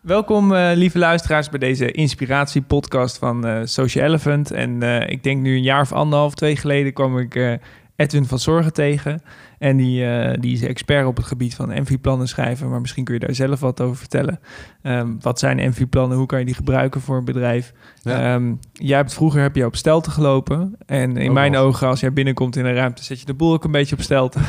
Welkom, uh, lieve luisteraars, bij deze inspiratiepodcast van uh, Social Elephant. En uh, ik denk nu een jaar of anderhalf, twee geleden kwam ik Edwin van Zorgen tegen. En die, die is expert op het gebied van MV-plannen schrijven. Maar misschien kun je daar zelf wat over vertellen. Um, wat zijn MV-plannen? Hoe kan je die gebruiken voor een bedrijf? Ja. Um, jij hebt, vroeger heb je op stelten gelopen. En in mijn ogen, als jij binnenkomt in een ruimte, zet je de boel ook een beetje op stelten.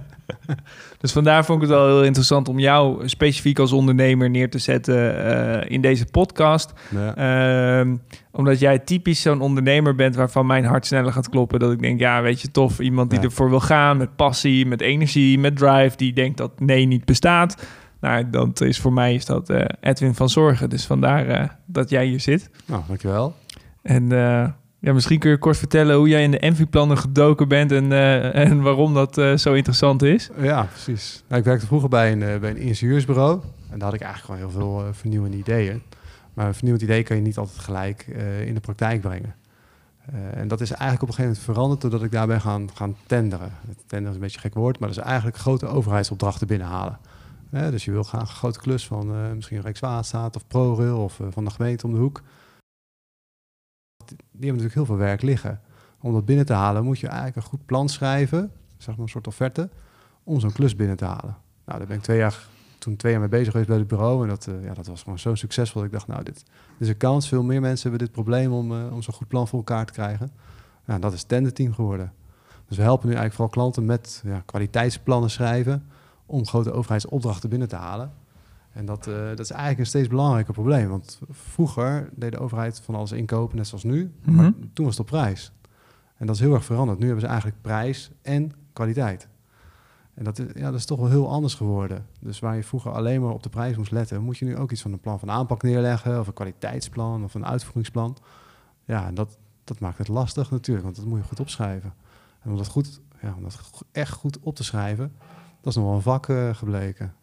dus vandaar vond ik het wel heel interessant om jou specifiek als ondernemer neer te zetten uh, in deze podcast. Ja. Uh, omdat jij typisch zo'n ondernemer bent waarvan mijn hart sneller gaat kloppen. Dat ik denk, ja, weet je, tof. Iemand die ja. ervoor wil gaan met passie, met energie, met drive. Die denkt dat nee niet bestaat. Nou, dat is voor mij is dat uh, Edwin van Zorgen. Dus vandaar uh, dat jij hier zit. Nou, dankjewel. En uh, ja, misschien kun je kort vertellen hoe jij in de Envy-plannen gedoken bent en, en waarom dat zo interessant is. Ja, precies. Nou, ik werkte vroeger bij een, bij een ingenieursbureau. En daar had ik eigenlijk gewoon heel veel vernieuwende ideeën. Maar een vernieuwend idee kan je niet altijd gelijk in de praktijk brengen. en dat is eigenlijk op een gegeven moment veranderd doordat ik daar ben gaan, gaan tenderen. Tenderen is een beetje een gek woord, maar dat is eigenlijk grote overheidsopdrachten binnenhalen dus je wil graag een grote klus van uh, misschien Rijkswaterstaat of ProRail of van de gemeente om de hoek. Die hebben natuurlijk heel veel werk liggen. Om dat binnen te halen moet je eigenlijk een goed plan schrijven, zeg maar een soort offerte, om zo'n klus binnen te halen. Nou, daar ben ik twee jaar, toen twee jaar mee bezig geweest bij het bureau en dat, uh, ja, dat was gewoon zo succesvol. Ik dacht, nou, dit, dit, is een kans. Veel meer mensen hebben dit probleem om, om zo'n goed plan voor elkaar te krijgen. Nou, dat is het team geworden. Dus we helpen nu eigenlijk vooral klanten met ja, kwaliteitsplannen schrijven om grote overheidsopdrachten binnen te halen. En dat, uh, dat is eigenlijk een steeds belangrijker probleem. Want vroeger deed de overheid van alles inkopen, net zoals nu. Mm -hmm. Maar toen was het op prijs. En dat is heel erg veranderd. Nu hebben ze eigenlijk prijs en kwaliteit. En dat is, ja, dat is toch wel heel anders geworden. Dus waar je vroeger alleen maar op de prijs moest letten, moet je nu ook iets van een plan van aanpak neerleggen, of een kwaliteitsplan, of een uitvoeringsplan. Ja, en dat, dat maakt het lastig natuurlijk, want dat moet je goed opschrijven. En om dat, goed, ja, om dat echt goed op te schrijven, dat is nog wel een vak uh, gebleken.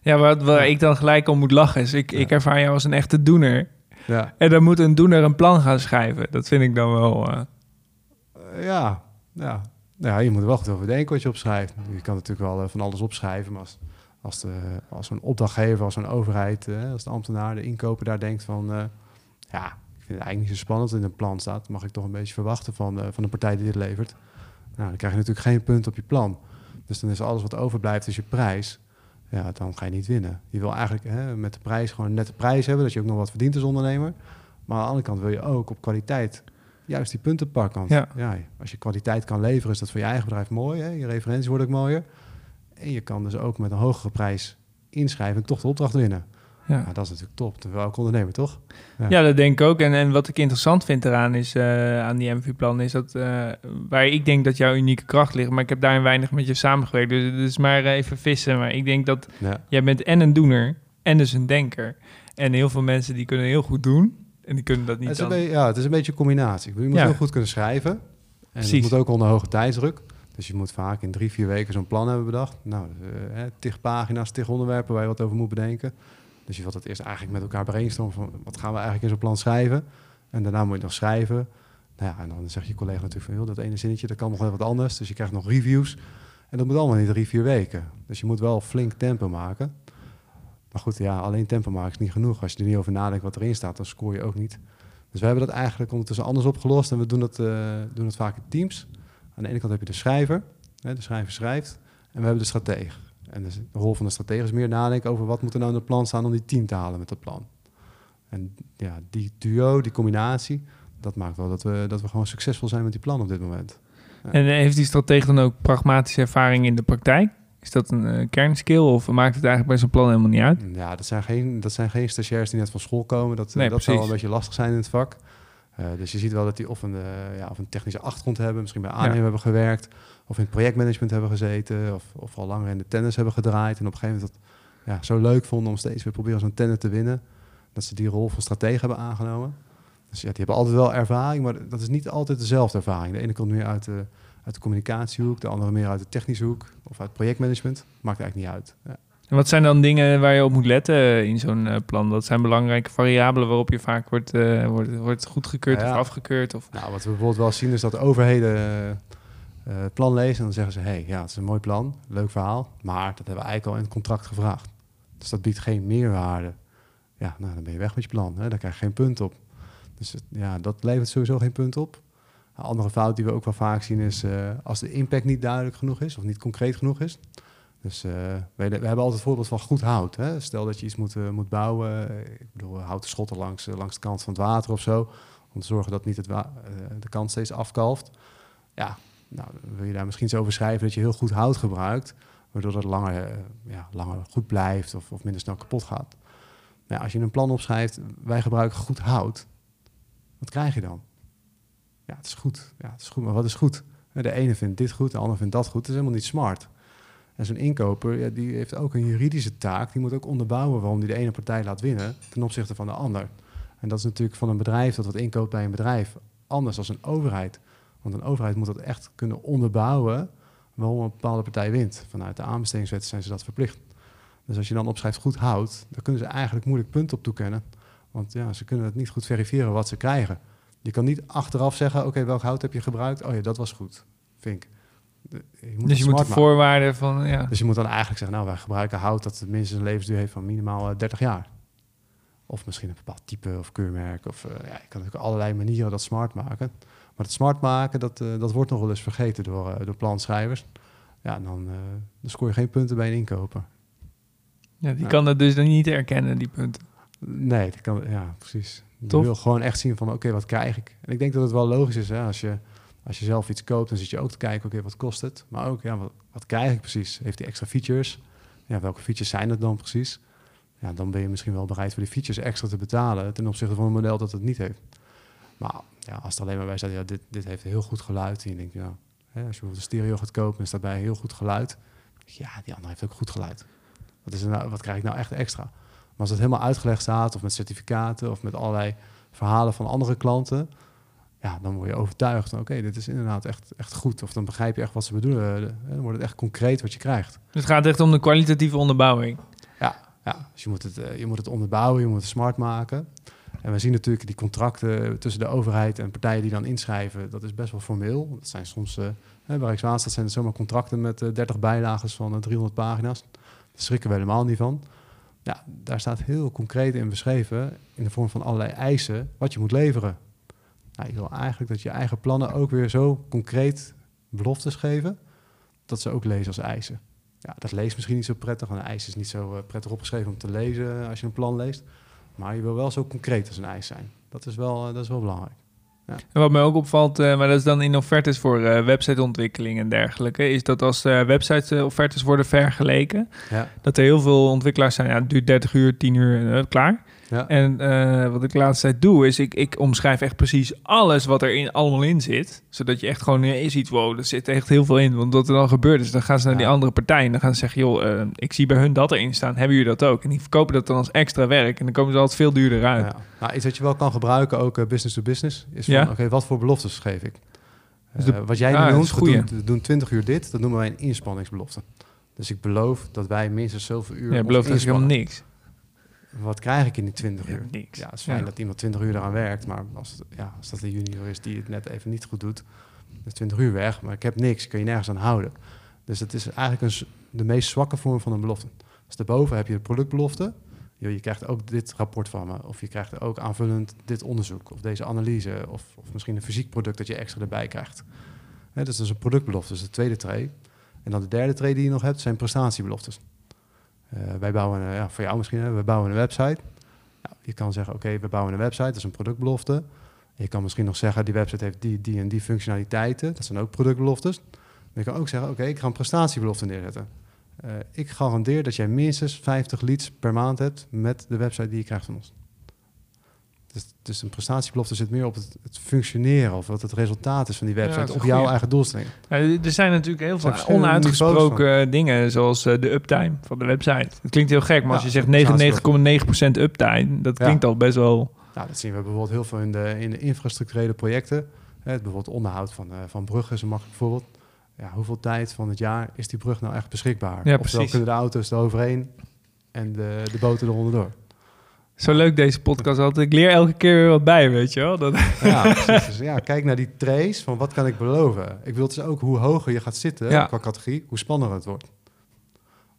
Ja, wat, waar ik dan gelijk om moet lachen is, ik, ik ervaar jou als een echte doener. Ja. En dan moet een doener een plan gaan schrijven. Dat vind ik dan wel... Uh... ja, ja. Ja, je moet er wel goed over denken wat je opschrijft. Je kan natuurlijk wel van alles opschrijven, maar als, als, de, als een opdrachtgever, als een overheid, als de ambtenaar, de inkoper daar denkt van... ja, ik vind het eigenlijk niet zo spannend in een plan staat. mag ik toch een beetje verwachten van, van de partij die dit levert. Nou, dan krijg je natuurlijk geen punt op je plan. Dus dan is alles wat overblijft is je prijs. Ja, dan ga je niet winnen. Je wil eigenlijk hè, met de prijs gewoon een nette prijs hebben, dat je ook nog wat verdient als ondernemer. Maar aan de andere kant wil je ook op kwaliteit juist die punten pakken. Want ja. ja als je kwaliteit kan leveren, is dat voor je eigen bedrijf mooi. Hè? Je referenties worden ook mooier. En je kan dus ook met een hogere prijs inschrijven en toch de opdracht winnen. Ja. Nou, dat is natuurlijk top. Dat wil ook ondernemer, toch? Ja. ja. dat denk ik ook. En, en wat ik interessant vind eraan is, uh, aan die MV-plan, is dat uh, waar ik denk dat jouw unieke kracht ligt. Maar ik heb daarin weinig met je samengewerkt. Dus het is maar even vissen. Maar ik denk dat jij bent en een doener en dus een denker. En heel veel mensen die kunnen heel goed doen. En die kunnen dat niet. Het dan... beetje, ja, het is een beetje een combinatie. Je moet heel goed kunnen schrijven. En Precies. het moet ook onder hoge tijdsdruk. Dus je moet vaak in drie, vier weken zo'n plan hebben bedacht. Nou, uh, tig pagina's, tig onderwerpen waar je wat over moet bedenken. Dus je wilt het eerst eigenlijk met elkaar brainstormen van wat gaan we eigenlijk in zo'n plan schrijven. En daarna moet je nog schrijven. Nou ja, en dan zegt je collega natuurlijk van, joh, dat ene zinnetje, dat kan nog wel wat anders. Dus je krijgt nog reviews. En dat moet allemaal in drie, vier weken. Dus je moet wel flink tempo maken. Maar goed, ja, alleen tempo maken is niet genoeg. Als je er niet over nadenkt wat erin staat, dan scoor je ook niet. Dus we hebben dat eigenlijk ondertussen anders opgelost. En we doen dat, uh, doen het vaak in teams. Aan de ene kant heb je de schrijver. Hè, de schrijver schrijft. En we hebben de stratege. En dus de rol van de stratege is meer nadenken over wat moet er nou in het plan staan om die team te halen met dat plan. En ja, die duo, die combinatie, dat maakt wel dat we, dat we gewoon succesvol zijn met die plan op dit moment. En heeft die stratege dan ook pragmatische ervaring in de praktijk? Is dat een uh, kernskill of maakt het eigenlijk bij zo'n plan helemaal niet uit? Ja, dat zijn geen, dat zijn geen stagiairs die net van school komen. Dat, nee, dat zou wel een beetje lastig zijn in het vak. Uh, dus je ziet wel dat die of een, uh, ja, of een technische achtergrond hebben, misschien bij aannemer ja. hebben gewerkt, of in het projectmanagement hebben gezeten, of, of al langer in de tennis hebben gedraaid. En op een gegeven moment dat ja, zo leuk vonden om steeds weer proberen zo'n tennis te winnen, dat ze die rol van stratege hebben aangenomen. Dus ja, die hebben altijd wel ervaring, maar dat is niet altijd dezelfde ervaring. De ene komt meer uit de, uit de communicatiehoek, de andere meer uit de technische hoek of uit projectmanagement. Maakt eigenlijk niet uit. Ja. En wat zijn dan dingen waar je op moet letten eh, in zo'n uh, plan? Dat zijn belangrijke variabelen waarop je vaak wordt, uh, wordt, wordt goedgekeurd ja, ja. of afgekeurd? Of... Nou, wat we bijvoorbeeld wel zien is dat de overheden het plan lezen en dan zeggen ze... hé, hey, ja, het is een mooi plan, leuk verhaal, maar dat hebben we eigenlijk al in het contract gevraagd. Dus dat biedt geen meerwaarde. ja, nou, dan ben je weg met je plan. Hè? Daar krijg je geen punt op. Dus het- ja, dat levert sowieso geen punt op. Een andere fout die we ook wel vaak zien is eh, als de impact niet duidelijk genoeg is of niet concreet genoeg is. Dus eh, we, hebben altijd het voorbeeld van goed hout. Hè? Stel dat je iets moet, eh, moet bouwen, ik bedoel houten schotten langs, langs de kant van het water of zo, om te zorgen dat niet het de kant steeds afkalft. Ja, nou, wil je daar misschien zo over schrijven dat je heel goed hout gebruikt, waardoor dat langer, ja, langer goed blijft of, of minder snel kapot gaat. Als je een plan opschrijft, wij gebruiken goed hout, wat krijg je dan? Ja, het is goed. Ja, het is goed, maar wat is goed? De ene vindt dit goed, de ander vindt dat goed. Het is helemaal niet smart. En zo'n inkoper, ja, die heeft ook een juridische taak. Die moet ook onderbouwen waarom die de ene partij laat winnen ten opzichte van de ander. En dat is natuurlijk van een bedrijf dat wat inkoopt bij een bedrijf anders dan een overheid. Want een overheid moet dat echt kunnen onderbouwen waarom een bepaalde partij wint. Vanuit de aanbestedingswet zijn ze dat verplicht. Dus als je dan opschrijft goed hout, dan kunnen ze eigenlijk moeilijk punten op toekennen. Want ja, ze kunnen het niet goed verifiëren wat ze krijgen. Je kan niet achteraf zeggen, oké, welk hout heb je gebruikt? Oh ja, dat was goed, Je moet dus het je moet de maken. voorwaarden van, ja. Dus je moet dan eigenlijk zeggen, nou, wij gebruiken hout dat minstens een levensduur heeft van minimaal eh, 30 jaar. Of misschien een bepaald type of keurmerk. Of, eh, ja, je kan natuurlijk allerlei manieren dat smart maken. Maar het smart maken, dat, eh, dat wordt nog wel eens vergeten door, eh, door planschrijvers. Ja, dan, eh, dan scoor je geen punten bij een inkoper. ja die kan dat dus dan niet herkennen, die punten. Nee, dat kan, ja, precies. Je Tof. wil gewoon echt zien van, oké, wat krijg ik? En ik denk dat het wel logisch is, hè, als je, als je zelf iets koopt, dan zit je ook te kijken, oké, wat kost het? Maar ook, ja, wat, wat krijg ik precies? Heeft hij extra features? Ja, welke features zijn het dan precies? Ja, dan ben je misschien wel bereid voor die features extra te betalen ten opzichte van een model dat het niet heeft. Maar ja, als er alleen maar bij staat, ja, dit, dit heeft heel goed geluid. En je denkt, hè, als je bijvoorbeeld een stereo gaat kopen en staat bij heel goed geluid. je, Ja, die andere heeft ook goed geluid. Wat, is er nou, wat krijg ik nou echt extra? Maar als het helemaal uitgelegd staat, of met certificaten, of met allerlei verhalen van andere klanten, ja, dan word je overtuigd. Oké, dit is inderdaad echt, echt goed. Of dan begrijp je echt wat ze bedoelen. Eh, Dan wordt het echt concreet wat je krijgt. Dus het gaat echt om de kwalitatieve onderbouwing. Ja, dus je moet, het, eh, je moet het onderbouwen, je moet het smart maken. En we zien natuurlijk die contracten tussen de overheid en partijen die dan inschrijven, dat is best wel formeel. Dat zijn soms, eh, bij Rijkswaterstaat zijn het zomaar contracten met eh, 30 bijlagen van eh, 300 pagina's. Daar schrikken we helemaal niet van. Ja, daar staat heel concreet in beschreven, in de vorm van allerlei eisen, wat je moet leveren. Nou, je wil eigenlijk dat je eigen plannen ook weer zo concreet beloftes geven, dat ze ook lezen als eisen. Ja, dat leest misschien niet zo prettig, want een eis is niet zo eh, prettig opgeschreven om te lezen als je een plan leest. Maar je wil wel zo concreet als een eis zijn. Dat is wel, eh, dat is wel belangrijk. En wat mij ook opvalt, eh, maar dat is dan in offertes voor eh, websiteontwikkeling en dergelijke, is dat als uh, website-offertes worden vergeleken, Ja. dat er heel veel ontwikkelaars zijn, ja, het duurt 30 uur, 10 uur, eh, klaar. Ja. En eh, wat ik de laatste tijd doe, is ik, ik omschrijf echt precies alles wat er in, allemaal in zit. Zodat je echt gewoon eh, ziet, wow, er zit echt heel veel in. Want wat er dan gebeurt is, dan gaan ze naar die andere partij en dan gaan ze zeggen, joh, eh, ik zie bij hun dat erin staan, hebben jullie dat ook? En die verkopen dat dan als extra werk en dan komen ze altijd veel duurder uit. Ja. Nou, iets wat je wel kan gebruiken, ook business to business, is van, Ja. oké, wat voor beloftes geef ik? Dus de- wat jij Ah, nu dat noemt, is we doen, we doen 20 uur dit, dat noemen wij een inspanningsbelofte. Dus ik beloof dat wij minstens zoveel uur Ja, belooft eigenlijk helemaal niks. Wat krijg ik in die 20 Ja, uur? niks. Ja, het is fijn Ja. dat iemand 20 uur eraan werkt, maar als, het, ja, als dat een junior is die het net even niet goed doet, is 20 uur weg, maar ik heb niks, kun je nergens aan houden. Dus het is eigenlijk een, de meest zwakke vorm van een belofte. Dus daarboven heb je de productbelofte. Je krijgt ook dit rapport van me, of je krijgt ook aanvullend dit onderzoek, of deze analyse, of, of misschien een fysiek product dat je extra erbij krijgt. Dus dat is een productbelofte, dat is de tweede tree. En dan de derde tree die je nog hebt, zijn prestatiebeloftes. Eh, wij bouwen, ja, voor jou misschien, hè, we bouwen een website. Nou, je kan zeggen, oké, we bouwen een website, dat is een productbelofte. Je kan misschien nog zeggen, die website heeft die, die en die functionaliteiten. Dat zijn ook productbeloftes. Maar je kan ook zeggen, oké, ik ga een prestatiebelofte neerzetten. Eh, ik garandeer dat jij minstens 50 leads per maand hebt met de website die je krijgt van ons. Dus, dus een prestatiebelofte zit meer op het, het functioneren of wat het resultaat is van die Ja, website is op jouw eigen doelstelling. Ja, er zijn natuurlijk heel veel onuitgesproken dingen, zoals eh, de uptime van de website. Het klinkt heel gek, maar als Ja, je zegt prestatiebelofte. 99,9% uptime, dat Ja. klinkt al best wel... Nou, dat zien we bijvoorbeeld heel veel in de, in de infrastructurele projecten. Hè, bijvoorbeeld onderhoud van, eh, van bruggen is een makkelijk voorbeeld. Ja, hoeveel tijd van het jaar is die brug nou echt beschikbaar? Ja, precies. kunnen de auto's eroverheen en de, de boten eronderdoor. Zo leuk deze podcast altijd. Ik leer elke keer weer wat bij, weet je wel. Dat, Ja, precies. Dus ja, kijk naar die trace van wat kan ik beloven. Ik wil dus ook hoe hoger je gaat zitten Ja. qua categorie, hoe spannender het wordt.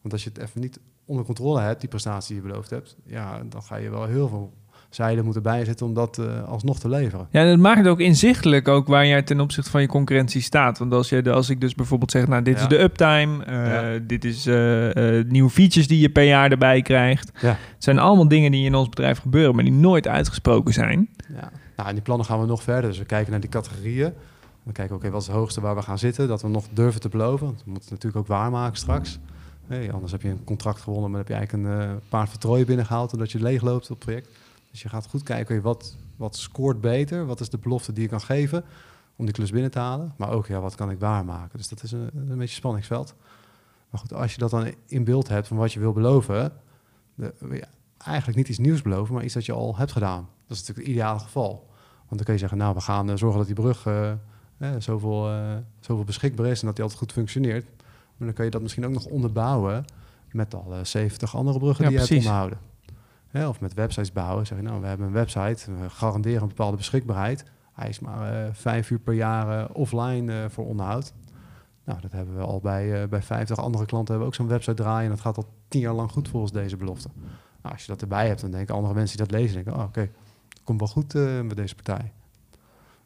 Want als je het even niet onder controle hebt, die prestatie die je beloofd hebt, ja, dan ga je wel heel veel zijden moeten bijzetten om dat uh, alsnog te leveren. Ja, dat maakt het ook inzichtelijk ook waar jij ten opzichte van je concurrentie staat. Want als, je, als ik dus bijvoorbeeld zeg, nou dit is de uptime, uh, dit is uh, nieuwe features die je per jaar erbij krijgt. Ja. Het zijn allemaal dingen die in ons bedrijf gebeuren, maar die nooit uitgesproken zijn. Ja. Nou, en die plannen gaan we nog verder. Dus we kijken naar die categorieën. We kijken, oké, wat is het hoogste waar we gaan zitten? Dat we nog durven te beloven. Want we moeten het natuurlijk ook waarmaken straks. Hey, anders heb je een contract gewonnen, maar dan heb je eigenlijk een paar vertrooien binnengehaald... omdat je leegloopt op het project. Dus je gaat goed kijken, wat, wat scoort beter? Wat is de belofte die je kan geven om die klus binnen te halen? Maar ook, ja, wat kan ik waarmaken? Dus dat is een, een beetje spanningsveld. Maar goed, als je dat dan in beeld hebt van wat je wil beloven... De, ja, eigenlijk niet iets nieuws beloven, maar iets dat je al hebt gedaan. Dat is natuurlijk het ideale geval. Want dan kun je zeggen, nou, we gaan uh, zorgen dat die brug uh, eh, zoveel, uh, zoveel beschikbaar is en dat die altijd goed functioneert. Maar dan kan je dat misschien ook nog onderbouwen met alle 70 andere bruggen die je hebt onderhouden. Of met websites bouwen. Zeg je, nou, we hebben een website, we garanderen een bepaalde beschikbaarheid. Hij is maar vijf uur per jaar offline voor onderhoud. Nou, dat hebben we al bij, bij 50 andere klanten hebben we ook zo'n website draaien. En dat gaat al tien jaar lang goed volgens deze belofte. Nou, als je dat erbij hebt, dan denken andere mensen die dat lezen, denken, oh, oké, komt wel goed uh, met deze partij.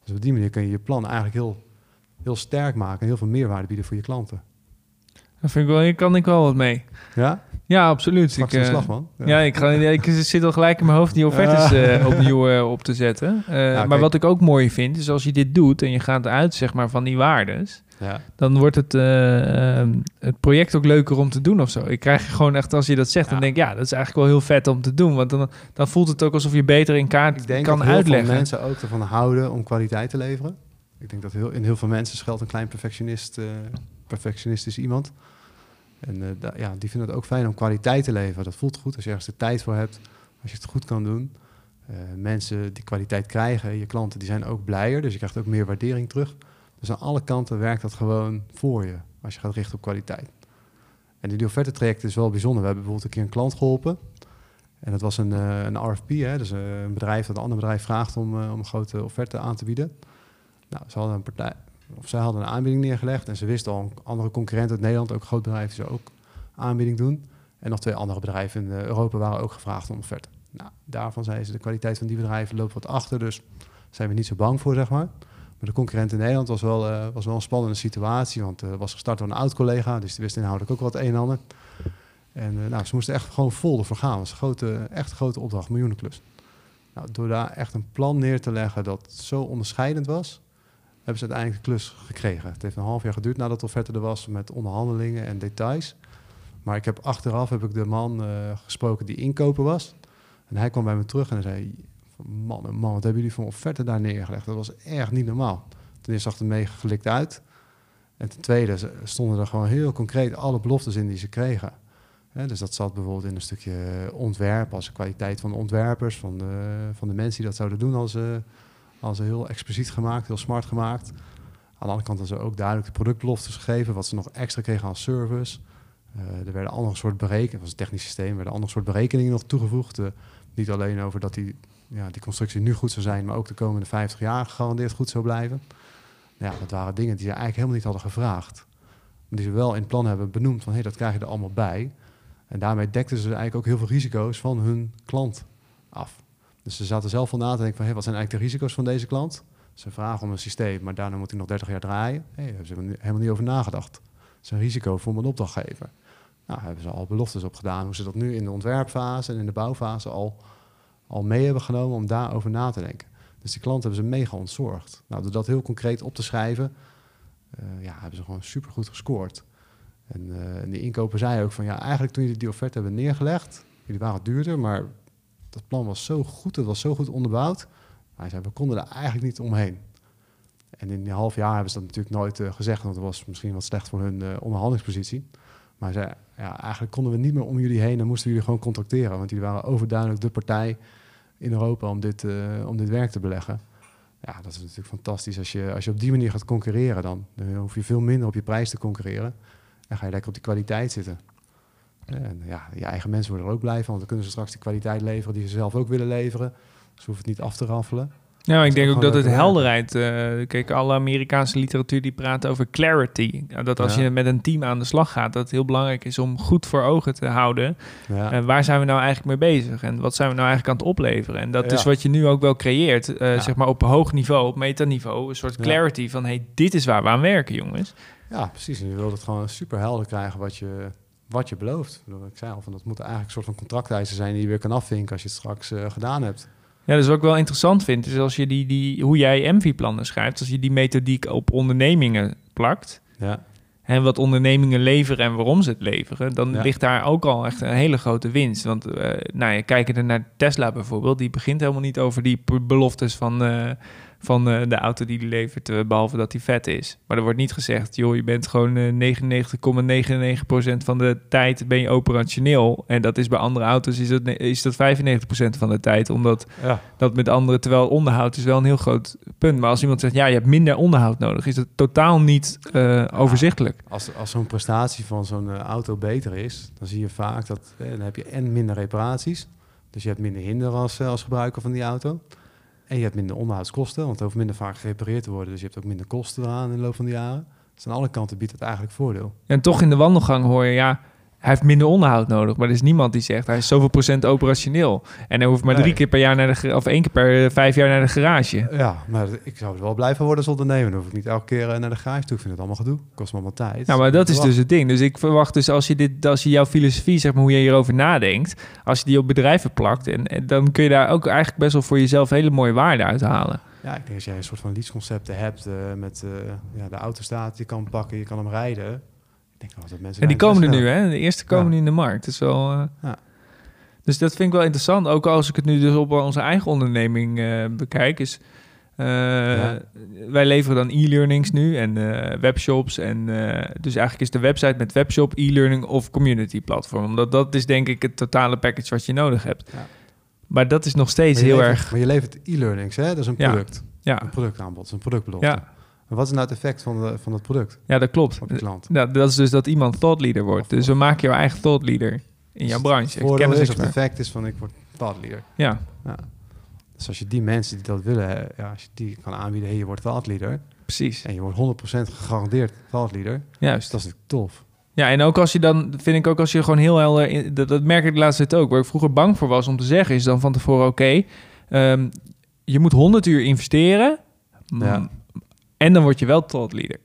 Dus op die manier kun je je plan eigenlijk heel, heel sterk maken en heel veel meerwaarde bieden voor je klanten. Dat vind ik wel, hier kan ik wel wat mee. Ja? Ja, absoluut. Ik, uh, slag, man. Ja, ja ik, ga, ik zit al gelijk in mijn hoofd die offertes uh, opnieuw op te zetten. maar wat ik ook mooi vind, is als je dit doet en je gaat uit zeg maar, van die waardes, ja. dan wordt het, uh, het project ook leuker om te doen of zo. Ik krijg gewoon echt, als je dat zegt, dan denk ik, ja, dat is eigenlijk wel heel vet om te doen. Want dan, dan voelt het ook alsof je beter in kaart ik denk kan dat uitleggen. Veel mensen ook ervan houden om kwaliteit te leveren. Ik denk dat heel, in heel veel mensen schuilt een klein perfectionist, uh, perfectionistisch iemand. En uh, ja, die vinden het ook fijn om kwaliteit te leveren. Dat voelt goed als je ergens de tijd voor hebt, als je het goed kan doen. Uh, mensen die kwaliteit krijgen, je klanten, die zijn ook blijer. Dus je krijgt ook meer waardering terug. Dus aan alle kanten werkt dat gewoon voor je, als je gaat richten op kwaliteit. En die offerte traject is wel bijzonder. We hebben bijvoorbeeld een keer een klant geholpen. En dat was een, uh, een RFP, hè? dus een bedrijf dat een ander bedrijf vraagt om, om een grote offerte aan te bieden. Nou, ze hadden een partij, of zij hadden een aanbieding neergelegd en ze wisten al, andere concurrent uit Nederland, ook groot bedrijf, die ook aanbieding doen. En nog twee andere bedrijven in Europa waren ook gevraagd om offerte. Nou, daarvan zeiden ze, de kwaliteit van die bedrijven loopt wat achter, dus zijn we niet zo bang voor, zeg maar. Maar de concurrent in Nederland was wel, uh, was wel een spannende situatie. Want uh, was gestart door een oud-collega, dus die wist inhoudelijk ook wat een en ander. En nou, ze moesten echt gewoon vol ervoor gaan. Het was een grote, echt grote opdracht, miljoenenklus. Nou, door daar echt een plan neer te leggen dat zo onderscheidend was, hebben ze uiteindelijk de klus gekregen. Het heeft een half jaar geduurd nadat de offerte er was met onderhandelingen en details. Maar ik heb achteraf heb ik de man gesproken die inkoper was. En hij kwam bij me terug en zei: man, oh man, wat hebben jullie voor offerte daar neergelegd? Dat was echt niet normaal. Ten eerste zag het meegeflikt uit. En ten tweede stonden er gewoon heel concreet alle beloftes in die ze kregen. dus dat zat bijvoorbeeld in een stukje ontwerp, als kwaliteit van de ontwerpers, van de, van de mensen die dat zouden doen, als, ze, als ze heel expliciet gemaakt, heel smart gemaakt. Aan de andere kant hadden ze ook duidelijk de productbeloftes gegeven, wat ze nog extra kregen als service. Uh, er werden andere soort berekeningen, was een technisch systeem, werden andere soort berekeningen nog toegevoegd. Uh, niet alleen over dat die ja, die constructie nu goed zou zijn, maar ook de komende 50 jaar gegarandeerd goed zou blijven. Ja, dat waren dingen die ze eigenlijk helemaal niet hadden gevraagd. Maar die ze wel in het plan hebben benoemd van hé, hey, dat krijg je er allemaal bij. En daarmee dekten ze eigenlijk ook heel veel risico's van hun klant af. Dus ze zaten zelf van na te denken van hey, wat zijn eigenlijk de risico's van deze klant? Ze vragen om een systeem, maar daarna moet hij nog 30 jaar draaien. Hey, daar hebben ze helemaal niet over nagedacht. Dat is een risico voor mijn opdrachtgever. Nou, hebben ze al beloftes op gedaan hoe ze dat nu in de ontwerpfase en in de bouwfase al al mee hebben genomen om daarover na te denken. Dus die klanten hebben ze mega ontzorgd. Nou, door dat heel concreet op te schrijven, uh, ja, hebben ze gewoon supergoed gescoord. En, uh, en die inkoper zei ook van, ja, eigenlijk toen jullie die offerte hebben neergelegd, jullie waren duurder, maar dat plan was zo goed, het was zo goed onderbouwd. Hij zei, we konden er eigenlijk niet omheen. En in die half jaar hebben ze dat natuurlijk nooit uh, gezegd, want dat was misschien wat slecht voor hun onderhandelingspositie. Maar hij zei, ja, eigenlijk konden we niet meer om jullie heen en moesten jullie gewoon contracteren. Want jullie waren overduidelijk de partij in Europa om dit, uh, om dit werk te beleggen. Ja, dat is natuurlijk fantastisch. Als je, als je op die manier gaat concurreren, dan, dan hoef je veel minder op je prijs te concurreren. En ga je lekker op die kwaliteit zitten. En ja, je eigen mensen worden er ook blij van, want dan kunnen ze straks die kwaliteit leveren die ze zelf ook willen leveren. Ze hoeven het niet af te raffelen. Ja, ik denk ook dat het helderheid... eh, kijk, alle Amerikaanse literatuur die praat over clarity. Ja, Dat als Ja. je met een team aan de slag gaat... dat het heel belangrijk is om goed voor ogen te houden... Ja. eh, waar zijn we nou eigenlijk mee bezig? En wat zijn we nou eigenlijk aan het opleveren? En dat Ja. is wat je nu ook wel creëert. Ja. Zeg maar op hoog niveau, op metaniveau. Een soort clarity van... hey, dit is waar we aan werken, jongens. Ja, precies. En je wilt het gewoon super helder krijgen wat je, wat je belooft. Ik zei al, van, dat moeten eigenlijk een soort van contracteisen zijn die je weer kan afvinken als je het straks eh, gedaan hebt. Ja, dus wat ik wel interessant vind... is als je die, die, hoe jij MV-plannen schrijft... als je die methodiek op ondernemingen plakt... Ja, en wat ondernemingen leveren en waarom ze het leveren, dan Ja. ligt daar ook al echt een hele grote winst. Want eh nou, je kijkt er naar Tesla bijvoorbeeld, die begint helemaal niet over die beloftes van, eh, van eh, de auto die die levert, eh, behalve dat die vet is. Maar er wordt niet gezegd, joh, je bent gewoon eh, 99,99% van de tijd ben je operationeel. En dat is bij andere auto's is dat, is dat 95% van de tijd, omdat ja. dat met andere, terwijl onderhoud is wel een heel groot punt. Maar als iemand zegt, ja, je hebt minder onderhoud nodig, is dat totaal niet eh, overzichtelijk. Als, als zo'n prestatie van zo'n eh, auto beter is, dan zie je vaak dat eh, dan heb je en minder reparaties. Dus je hebt minder hinder als, eh, als gebruiker van die auto. En je hebt minder onderhoudskosten, want het hoeft minder vaak gerepareerd te worden. Dus je hebt ook minder kosten eraan in de loop van de jaren. Dus aan alle kanten biedt het eigenlijk voordeel. En toch in de wandelgang hoor je, ja, hij heeft minder onderhoud nodig. Maar er is niemand die zegt, hij is zoveel procent operationeel. En hij hoeft maar Nee. drie keer per jaar naar de, of één keer per eh, vijf jaar naar de garage. Ja, maar ik zou er wel blij van worden als ondernemer. Dan hoef ik niet elke keer eh, naar de garage toe. Ik vind het allemaal gedoe. Kost me allemaal tijd. Nou, maar dat is dus het ding. Dus ik verwacht dus als je, dit, als je jouw filosofie, zeg maar, hoe je hierover nadenkt, als je die op bedrijven plakt, en, en dan kun je daar ook eigenlijk best wel voor jezelf hele mooie waarde uit halen. Ja, ik denk als jij een soort van leadsconcepten hebt eh, met ja, de auto staat, je kan pakken, je kan hem rijden. Ik denk wel dat mensen... En die komen er nu, hè? De eerste komen nu in de markt. Dat is wel. eh, Ja. Dus dat vind ik wel interessant. Ook als ik het nu dus op onze eigen onderneming eh, bekijk, is. eh, Wij leveren dan e-learnings nu en webshops. En dus eigenlijk is de website met webshop, e-learning of community platform. Omdat dat is denk ik het totale package wat je nodig hebt. Ja. Maar dat is nog steeds heel levert- erg. Maar je levert e-learnings, hè? Dat is een product. Ja, Een productaanbod, een productbelofte. ja, wat is nou het effect van, de, van het product ja, dat klopt. op de klant? Dat is dus dat iemand thought leader wordt. Dus we maken jouw eigen thought leader in jouw Dus branche. Het voordeel is, het effect is van ik word thought leader. Ja, Dus als je die mensen die dat willen, ja, als je die kan aanbieden, hey, je wordt thought leader. precies. En je wordt 100% gegarandeerd thought leader. Dus Juist. dat is natuurlijk tof. Ja, en ook als je dan, vind ik ook als je gewoon heel helder, in- dat, dat merk ik de laatste tijd ook, waar ik vroeger bang voor was om te zeggen, is dan van tevoren, oké, ehm, je moet 100 uur investeren Ja. En dan word je wel tot leader.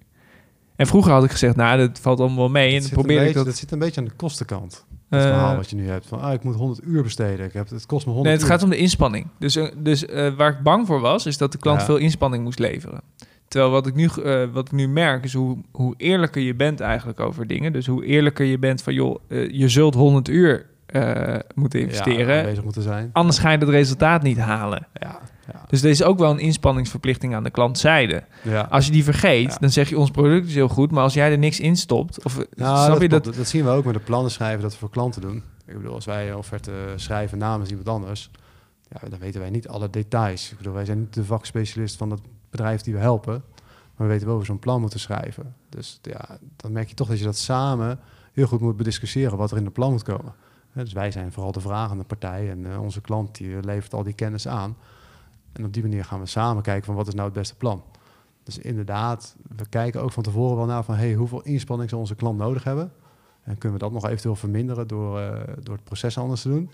En vroeger had ik gezegd, nou, dat valt allemaal wel mee. Dat en probeer ik dat... dat zit een beetje aan de kostenkant. Het eh, verhaal wat je nu hebt. Van, ah, ik moet 100 uur besteden. Ik heb, het kost me 100 nee, het uur. gaat om de inspanning. Dus, eh, dus eh, waar ik bang voor was, is dat de klant Ja. veel inspanning moest leveren. Terwijl wat ik nu, wat ik nu merk, is hoe, hoe eerlijker je bent eigenlijk over dingen. Dus hoe eerlijker je bent van, joh, je zult 100 uur eh, moeten investeren. moeten zijn. Anders ga je het resultaat niet halen. Ja, ja, Dus er is ook wel een inspanningsverplichting aan de klantzijde. ja. Als je die vergeet, dan zeg je ons product is heel goed, maar als jij er niks in stopt, of Nou, snap dat, je dat? dat zien we ook met de plannen schrijven dat we voor klanten doen. Ik bedoel, als wij een offerte schrijven namens iemand anders, ja, dan weten wij niet alle details. Ik bedoel, wij zijn niet de vakspecialist van het bedrijf die we helpen, maar we weten wel hoe we zo'n plan moeten schrijven. Dus ja, dan merk je toch dat je dat samen heel goed moet bediscussiëren wat er in het plan moet komen. Dus wij zijn vooral de vragende partij en eh, onze klant die levert al die kennis aan. En op die manier gaan we samen kijken van wat is nou het beste plan. Dus inderdaad, we kijken ook van tevoren wel naar van hey, hoeveel inspanning zal onze klant nodig hebben. En kunnen we dat nog eventueel verminderen door, eh, door het proces anders te doen.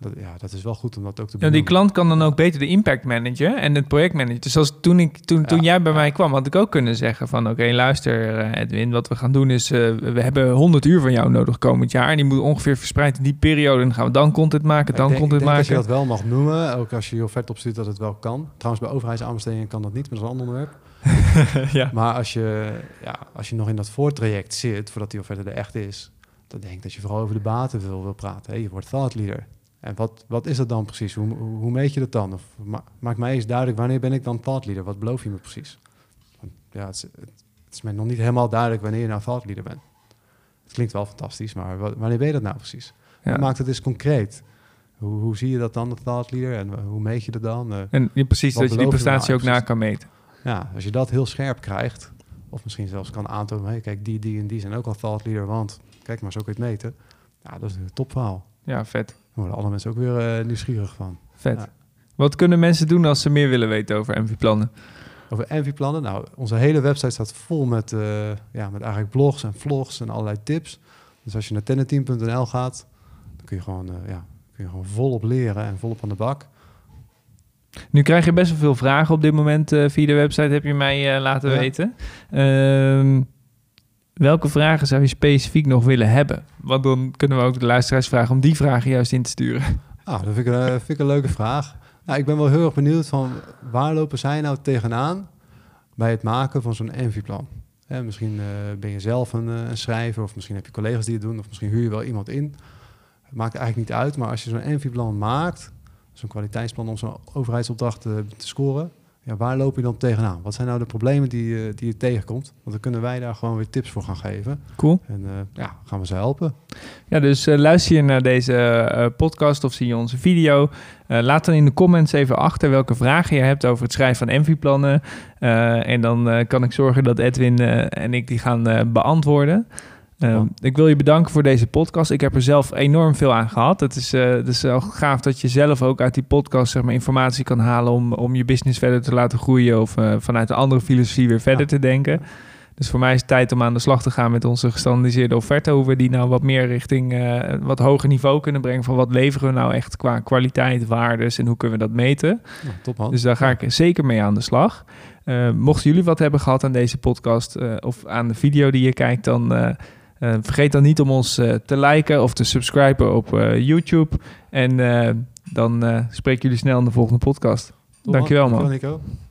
Dat, ja, dat is wel goed om dat ook te Ja, die klant kan dan ook beter de impact managen en het project managen. Dus als toen, ik, toen, toen Ja, jij bij ja. mij kwam, had ik ook kunnen zeggen van... oké, luister eh, Edwin, wat we gaan doen is... eh, we hebben 100 uur van jou nodig komend jaar... en die moet ongeveer verspreid in die periode. En dan gaan we dan content maken, dan ik denk, content ik denk dat maken. je dat wel mag noemen, ook als je je offerte opstuurt dat het wel kan. Trouwens, bij overheidsaanbestedingen kan dat niet, maar dat is een ander onderwerp. ja. Maar als je, ja, als je nog in dat voortraject zit, voordat die offerte er echt is, dan denk ik dat je vooral over de baten wil, wil praten. Hey, je wordt thought leader. En wat, wat is dat dan precies? Hoe, hoe, meet je dat dan? Of ma maak mij eens duidelijk, wanneer ben ik dan thought leader? Wat beloof je me precies? Want, ja, het is, het, is mij nog niet helemaal duidelijk wanneer je nou thought leader bent. Het klinkt wel fantastisch, maar wa- wanneer ben je dat nou precies? Ja. Maak het eens concreet. Hoe, hoe zie je dat dan, de thought leader? En hoe meet je dat dan? Eh, En ja, precies, dat je die je prestatie nou ook na kan meten. ja, als je dat heel scherp krijgt, of misschien zelfs kan aantonen, hey, kijk, die, die en die zijn ook al thought leader, want kijk maar, zo kun je het meten. Ja, dat is een topverhaal. Ja, vet. Worden alle mensen ook weer eh, nieuwsgierig van. Vet. Ja. Wat kunnen mensen doen als ze meer willen weten over MV-plannen? Over Envy-plannen. Nou, onze hele website staat vol met, eh, ja, met eigenlijk blogs en vlogs en allerlei tips. Dus als je naar tenneteam.nl gaat, dan kun je gewoon, eh, ja, kun je gewoon volop leren en volop aan de bak. Nu krijg je best wel veel vragen op dit moment via de website, heb je mij laten Ja. weten. Ehm, welke vragen zou je specifiek nog willen hebben? Want dan kunnen we ook de luisteraars vragen om die vragen juist in te sturen. Ah, dat vind ik, een, eh, leuke vraag. Nou, ik ben wel heel erg benieuwd van waar lopen zij nou tegenaan bij het maken van zo'n Envy-plan? Misschien eh, ben je zelf een, eh, een schrijver of misschien heb je collega's die het doen of misschien huur je wel iemand in. Het maakt eigenlijk niet uit, maar als je zo'n Envy-plan maakt, zo'n kwaliteitsplan om zo'n overheidsopdracht te scoren, ja, waar loop je dan tegenaan? Wat zijn nou de problemen die, eh, die je tegenkomt? Want dan kunnen wij daar gewoon weer tips voor gaan geven Cool. en eh, ja, gaan we ze helpen. Ja, dus eh, luister je naar deze podcast of zie je onze video. laat dan in de comments even achter welke vragen je hebt over het schrijven van MV-plannen. En dan kan ik zorgen dat Edwin en ik die gaan beantwoorden. Eh, Ja. Ik wil je bedanken voor deze podcast. Ik heb er zelf enorm veel aan gehad. Het is, eh, het is wel gaaf dat je zelf ook uit die podcast zeg maar, informatie kan halen om, om je business verder te laten groeien of eh, vanuit een andere filosofie weer verder Ja. te denken. Dus voor mij is het tijd om aan de slag te gaan met onze gestandardiseerde offerte. Hoe we die nou wat meer richting eh, wat hoger niveau kunnen brengen. Van wat leveren we nou echt qua kwaliteit, waardes en hoe kunnen we dat meten. Nou, top. Dus daar ga ik zeker mee aan de slag. Mochten jullie wat hebben gehad aan deze podcast of aan de video die je kijkt, dan eh, vergeet dan niet om ons eh, te liken of te subscriben op eh, YouTube. En dan spreek jullie snel in de volgende podcast. Dankjewel, man. Dankjewel Nico.